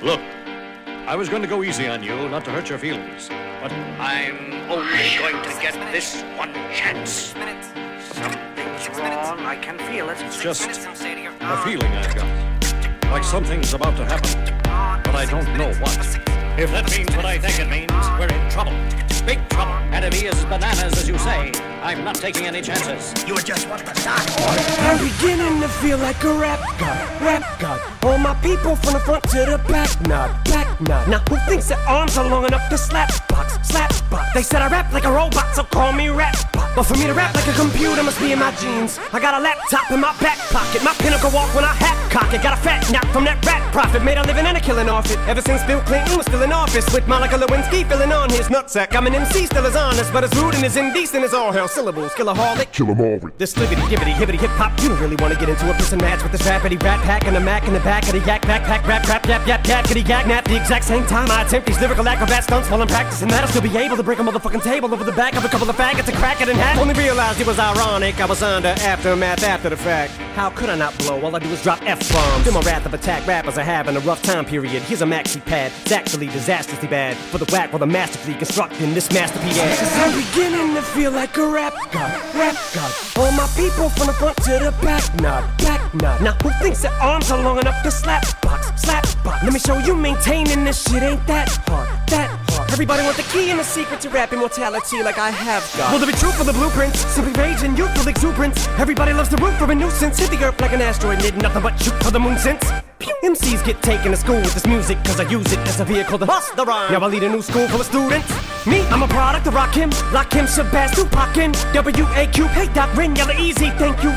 Look, I was going to go easy on you, not to hurt your feelings. But I'm only going to get this one chance. Something's wrong. I can feel it. It's just a feeling I've got. Like something's about to happen. But I don't know what. If that means what I think it means, we're in trouble. Big trouble. He is bananas, as you say, I'm not taking any chances. You just want to start. I'm beginning to feel like a rap god, rap god. All my people from the front to the back, nod, back nod. Now who thinks their arms are long enough to slap box, slap box? They said I rap like a robot, so call me rap. But for me to rap like a computer must be in my jeans. I got a laptop in my back pocket, my pinnacle walk when I hat cock it. Got a fat knock from that rat profit, made a living and a killing off it. Ever since Bill Clinton was still in office, with Monica Lewinsky filling on his nutsack. I'm an MC, still as honest, but as rude and as indecent as all hell. Syllables, killaholic. Kill 'em all. This libbity, gibbity, hibbity, hip hop. You don't really want to get into a piss and match with this rappity rap pack and a mac in the back of the yak backpack rap rap yap yap yakety yak nap. The exact same time I attempt these lyrical acrobat stunts while I'm practicing that, I'll still be able to break a motherfucking table over the back of a couple of faggots and crack it in half. Only realized it was ironic. I was under aftermath after the fact. How could I not blow? All I do is drop f bombs. Feel my wrath of attack rappers are having a rough time period. Here's a maxi pad. It's actually disastrously bad for the whack while the masterfully constructing this masterpiece. Cause I'm beginning to feel like a rap god, rap god. All my people from the front to the back, nod, back nod. Now who thinks their arms are long enough to slap box, slap box? Let me show you maintaining this shit ain't that hard, that hard. Everybody want the key and the secret to rap immortality like I have got. Will there be truth for the blueprints? Simply rage and youthful exuberance. Everybody loves to root for a nuisance. Hit the earth like an asteroid, need nothing but shoot for the moon since. MCs get taken to school with this music cause I use it as a vehicle to bust the rhyme. Now I lead a new school full of students. Me, I'm a product of Rakim, Lakim, Shabazz, Tupac, W-A-Q, hey Doc, Ren, Yella Eazy, thank you,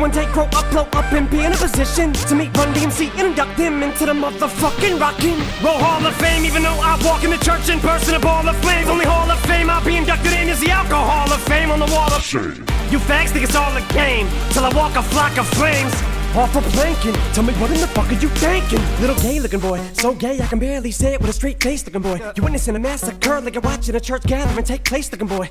one day grow up, blow up and be in a position to meet Run DMC and induct them into the motherfucking Rockin' Roll Hall of Fame, even though I walk in the church in person, a ball of flames. Only Hall of Fame I'll be inducted in is the Alcohol of Fame on the wall of Shame. you fags think it's all a game till I walk a flock of flames. Off a planking, tell me what in the fuck are you thinking? Little gay looking boy, so gay I can barely say it with a straight face looking boy. You witnessing a massacre like you're watching a church gathering take place looking boy.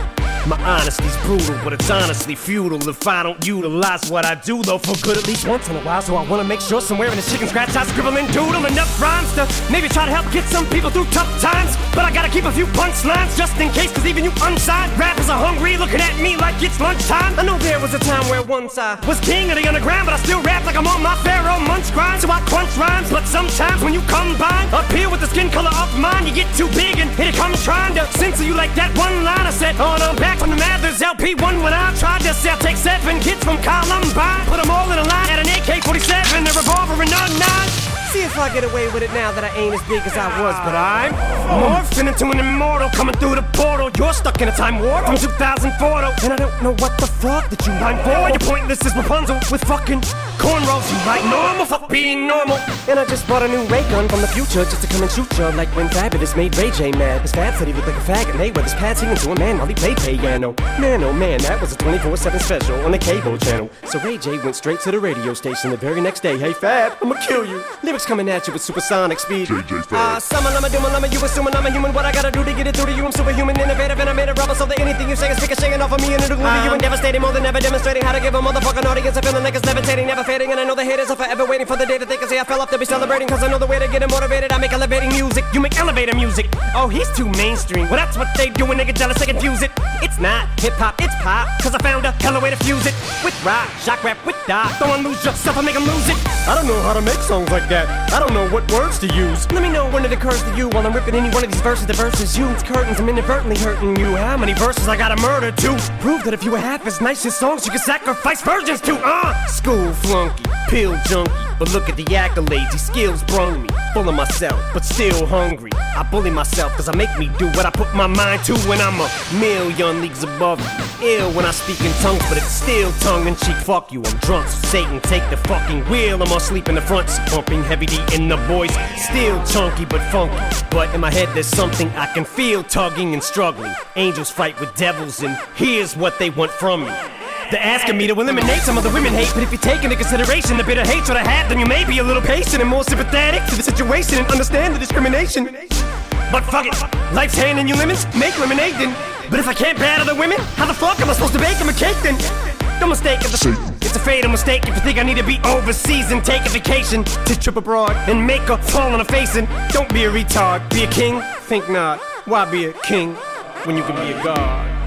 My honesty's brutal, but it's honestly futile if I don't utilize what I do, though, for good at least once in a while. So I wanna make sure somewhere in this chicken scratch I scribble and doodle enough rhymes to maybe try to help get some people through tough times. But I gotta keep a few punchlines just in case, cause even you unsigned rappers are hungry, looking at me like it's lunchtime. I know there was a time where once I was king of the underground, but I still rap like I'm on my Pharoahe Monch grind. So I crunch rhymes, but sometimes when you combine up here with the skin color of mine, you get too big and here it comes trying to censor you like that one line I said. Oh, on I'm back from the Mathers LP1 when I tried to sell. Take seven kids from Columbine, put them all in a line at an AK 47, a revolver, and a nine. See if I get away with it now that I ain't as big as I was, but I'm morphing into an immortal coming through the portal. You're stuck in a time warp from 2004, though, and I don't know what the fuck that you mind for. You're pointless as Rapunzel with fucking cornrows. You like normal, fuck being normal. And I just bought a new ray gun from the future just to come and shoot you like when Fabolous made Ray J mad. His Fab said he looked like a faggot. Mayweather's pad singing to a man while he played piano. Man, oh man, that was a 24/7 special on the cable channel. So Ray J went straight to the radio station the very next day. Hey Fab, I'ma kill you. Lyrics coming at you with supersonic speed. JJ Fad. Ah, summer, lama, duma, lama, you assuming I'm a human. What I gotta do to get it through to you? I'm superhuman, innovative, and I made a rubber so that anything you say is ricocheting off of me and it'll glue to you and devastating more than ever demonstrating how to give a motherfucking audience a feeling like it's levitating, never fading. And I know the haters are forever waiting for the day that they can say I fell off to be celebrating. Cause I know the way to get them motivated. I make elevating music, you make elevator music. Oh, he's too mainstream. Well, that's what they do when they get jealous, they confuse it. It's not hip hop, it's pop. Cause I found a hella way to fuse it with rock, shock rap, with dot. Don't lose yourself, I make them lose it. I don't know how to make songs like that. I don't know what words to use. Let me know when it occurs to you while I'm ripping any one of these verses. The verses you, it's curtains, I'm inadvertently hurting you. How many verses I gotta murder to? Prove that if you were half as nice as songs, you could sacrifice virgins to. Uh, school flunky, pill junkie. But look at the accolades, these skills brung me. Full of myself, but still hungry. I bully myself, cause I make me do what I put my mind to when I'm a million leagues above you. Ill when I speak in tongues, but it's still tongue in cheek. Fuck you, I'm drunk, so Satan, take the fucking wheel. I'm all sleep in the front, pumping heavy D in the voice. Still chunky, but funky. But in my head, there's something I can feel tugging and struggling. Angels fight with devils, and here's what they want from me. They're asking me to eliminate some of the women hate, but if you take into consideration the bitter hatred I have, then you may be a little patient and more sympathetic to the situation and understand the discrimination. But fuck it, life's handing you lemons, make lemonade then. But if I can't battle the women, how the fuck am I supposed to bake them a cake then? Don't mistake it, it's a fatal mistake if you think I need to be overseas and take a vacation to trip abroad and make a fall on a face and don't be a retard, be a king, think not. Why be a king when you can be a god?